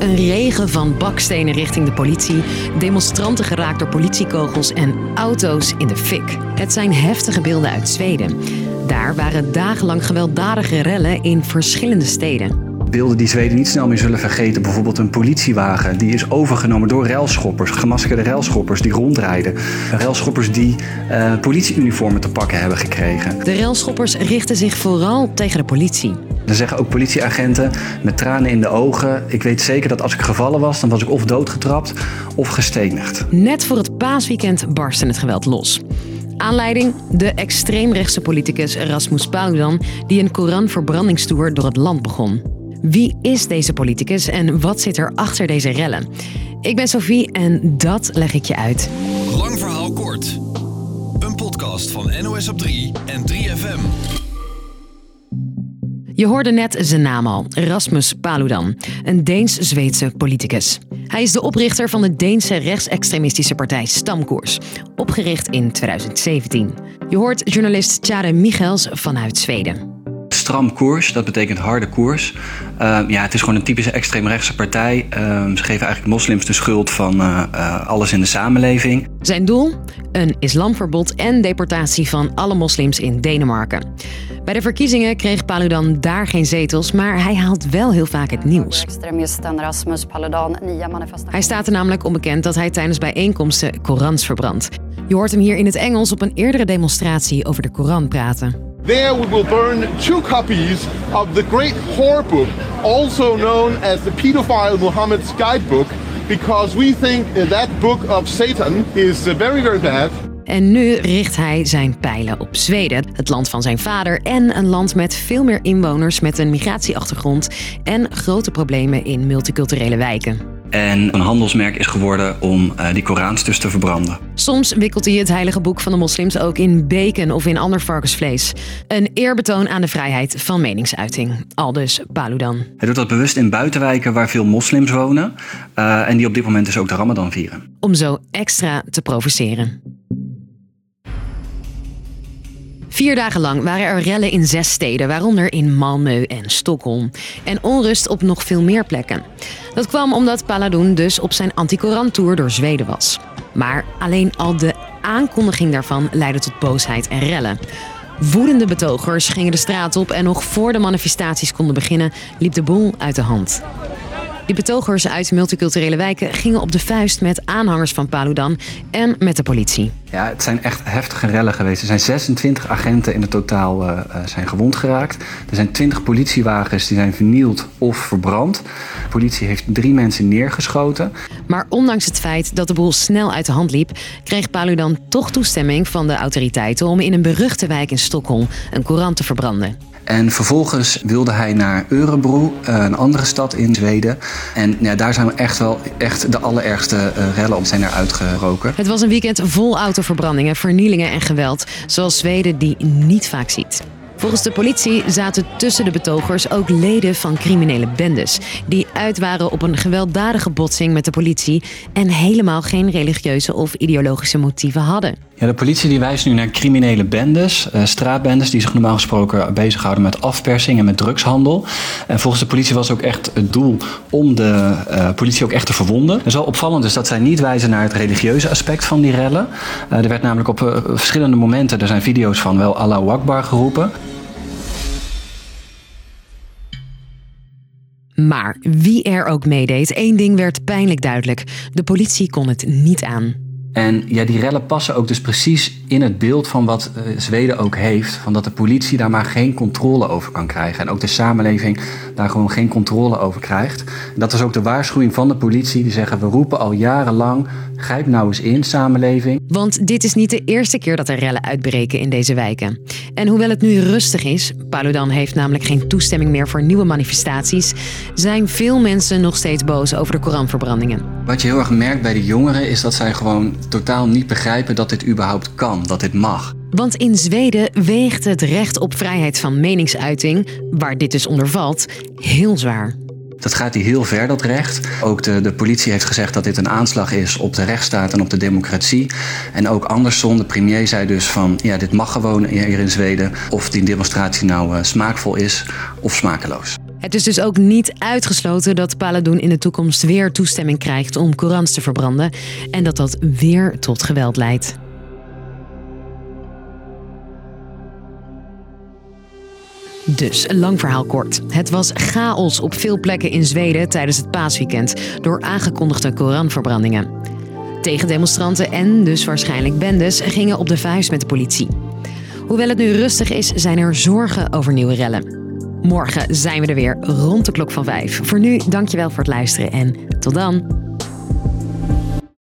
Een regen van bakstenen richting de politie, demonstranten geraakt door politiekogels en auto's in de fik. Het zijn heftige beelden uit Zweden. Daar waren dagenlang gewelddadige rellen in verschillende steden beelden die Zweden niet snel meer zullen vergeten. Bijvoorbeeld een politiewagen die is overgenomen door railschoppers, gemaskerde railschoppers die rondrijden. Railschoppers die uh, politieuniformen te pakken hebben gekregen. De railschoppers richten zich vooral tegen de politie. Dan zeggen ook politieagenten met tranen in de ogen: Ik weet zeker dat als ik gevallen was, dan was ik of doodgetrapt of gestenigd. Net voor het paasweekend barstte het geweld los. Aanleiding? De extreemrechtse politicus Rasmus Paludan, die een Koranverbrandingstoer door het land begon. Wie is deze politicus en wat zit er achter deze rellen? Ik ben Sophie en dat leg ik je uit. Lang verhaal kort. Een podcast van NOS op 3 en 3FM. Je hoorde net zijn naam al, Rasmus Paludan, een Deens-Zweedse politicus. Hij is de oprichter van de Deense rechtsextremistische partij Stamkoers, opgericht in 2017. Je hoort journalist Tjare Michels vanuit Zweden stram koers. Dat betekent harde koers. Uh, ja, het is gewoon een typische extreemrechtse partij. Uh, ze geven eigenlijk moslims de schuld van uh, alles in de samenleving. Zijn doel? Een islamverbod en deportatie van alle moslims in Denemarken. Bij de verkiezingen kreeg Paludan daar geen zetels, maar hij haalt wel heel vaak het nieuws. Hij staat er namelijk onbekend dat hij tijdens bijeenkomsten Korans verbrandt. Je hoort hem hier in het Engels op een eerdere demonstratie over de Koran praten. There we will burn two copies of the great horror book, also known as the pedophile Muhammad's guidebook, because we think that book of Satan is very, very bad. En nu richt hij zijn pijlen op Zweden, het land van zijn vader en een land met veel meer inwoners met een migratieachtergrond en grote problemen in multiculturele wijken. En een handelsmerk is geworden om uh, die Korans dus te verbranden. Soms wikkelt hij het heilige boek van de moslims ook in bacon of in ander varkensvlees. Een eerbetoon aan de vrijheid van meningsuiting. Aldus Paludan. Hij doet dat bewust in buitenwijken waar veel moslims wonen. Uh, en die op dit moment dus ook de Ramadan vieren. Om zo extra te provoceren. Vier dagen lang waren er rellen in zes steden, waaronder in Malmö en Stockholm. En onrust op nog veel meer plekken. Dat kwam omdat Paladun dus op zijn anti-Koran-tour door Zweden was. Maar alleen al de aankondiging daarvan leidde tot boosheid en rellen. Woedende betogers gingen de straat op en nog voor de manifestaties konden beginnen, liep de boel uit de hand. Die betogers uit multiculturele wijken gingen op de vuist met aanhangers van Paludan en met de politie. Ja, het zijn echt heftige rellen geweest. Er zijn 26 agenten in het totaal uh, zijn gewond geraakt. Er zijn 20 politiewagens die zijn vernield of verbrand. De politie heeft drie mensen neergeschoten. Maar ondanks het feit dat de boel snel uit de hand liep, kreeg Paludan toch toestemming van de autoriteiten om in een beruchte wijk in Stockholm een Koran te verbranden. En vervolgens wilde hij naar Örebro, eh, een andere stad in Zweden. En ja, daar zijn we echt wel echt de allerergste uh, rellen op zijn er uitgeroken. Het was een weekend vol autoverbrandingen, vernielingen en geweld. Zoals Zweden die niet vaak ziet. Volgens de politie zaten tussen de betogers ook leden van criminele bendes. Die uit waren op een gewelddadige botsing met de politie. En helemaal geen religieuze of ideologische motieven hadden. Ja, de politie die wijst nu naar criminele bendes, uh, straatbendes, die zich normaal gesproken bezighouden met afpersing en met drugshandel. En volgens de politie was ook echt het doel om de uh, politie ook echt te verwonden. En zo opvallend is dat zij niet wijzen naar het religieuze aspect van die rellen. Uh, er werd namelijk op verschillende momenten, er zijn video's van, wel Allahu Akbar geroepen. Maar wie er ook meedeed, één ding werd pijnlijk duidelijk: de politie kon het niet aan. En ja, die rellen passen ook dus precies in het beeld van wat uh, Zweden ook heeft. Van dat de politie daar maar geen controle over kan krijgen. En ook de samenleving daar gewoon geen controle over krijgt. En dat is ook de waarschuwing van de politie. Die zeggen, we roepen al jarenlang, grijp nou eens in, samenleving. Want dit is niet de eerste keer dat er rellen uitbreken in deze wijken. En hoewel het nu rustig is, Paludan heeft namelijk geen toestemming meer voor nieuwe manifestaties, zijn veel mensen nog steeds boos over de Koranverbrandingen. Wat je heel erg merkt bij de jongeren is dat zij gewoon totaal niet begrijpen dat dit überhaupt kan, dat dit mag. Want in Zweden weegt het recht op vrijheid van meningsuiting, waar dit dus onder valt, heel zwaar. Dat gaat hier heel ver, dat recht. Ook de, de politie heeft gezegd dat dit een aanslag is op de rechtsstaat en op de democratie. En ook Andersson, de premier, zei dus van... ja, dit mag gewoon hier in Zweden. Of die demonstratie nou uh, smaakvol is of smakeloos. Het is dus ook niet uitgesloten dat Paladoen in de toekomst weer toestemming krijgt om Korans te verbranden en dat dat weer tot geweld leidt. Dus, een lang verhaal kort. Het was chaos op veel plekken in Zweden tijdens het paasweekend door aangekondigde Koranverbrandingen. Tegendemonstranten en dus waarschijnlijk bendes gingen op de vuist met de politie. Hoewel het nu rustig is, zijn er zorgen over nieuwe rellen. Morgen zijn we er weer rond de klok van vijf. Voor nu, dankjewel voor het luisteren en tot dan.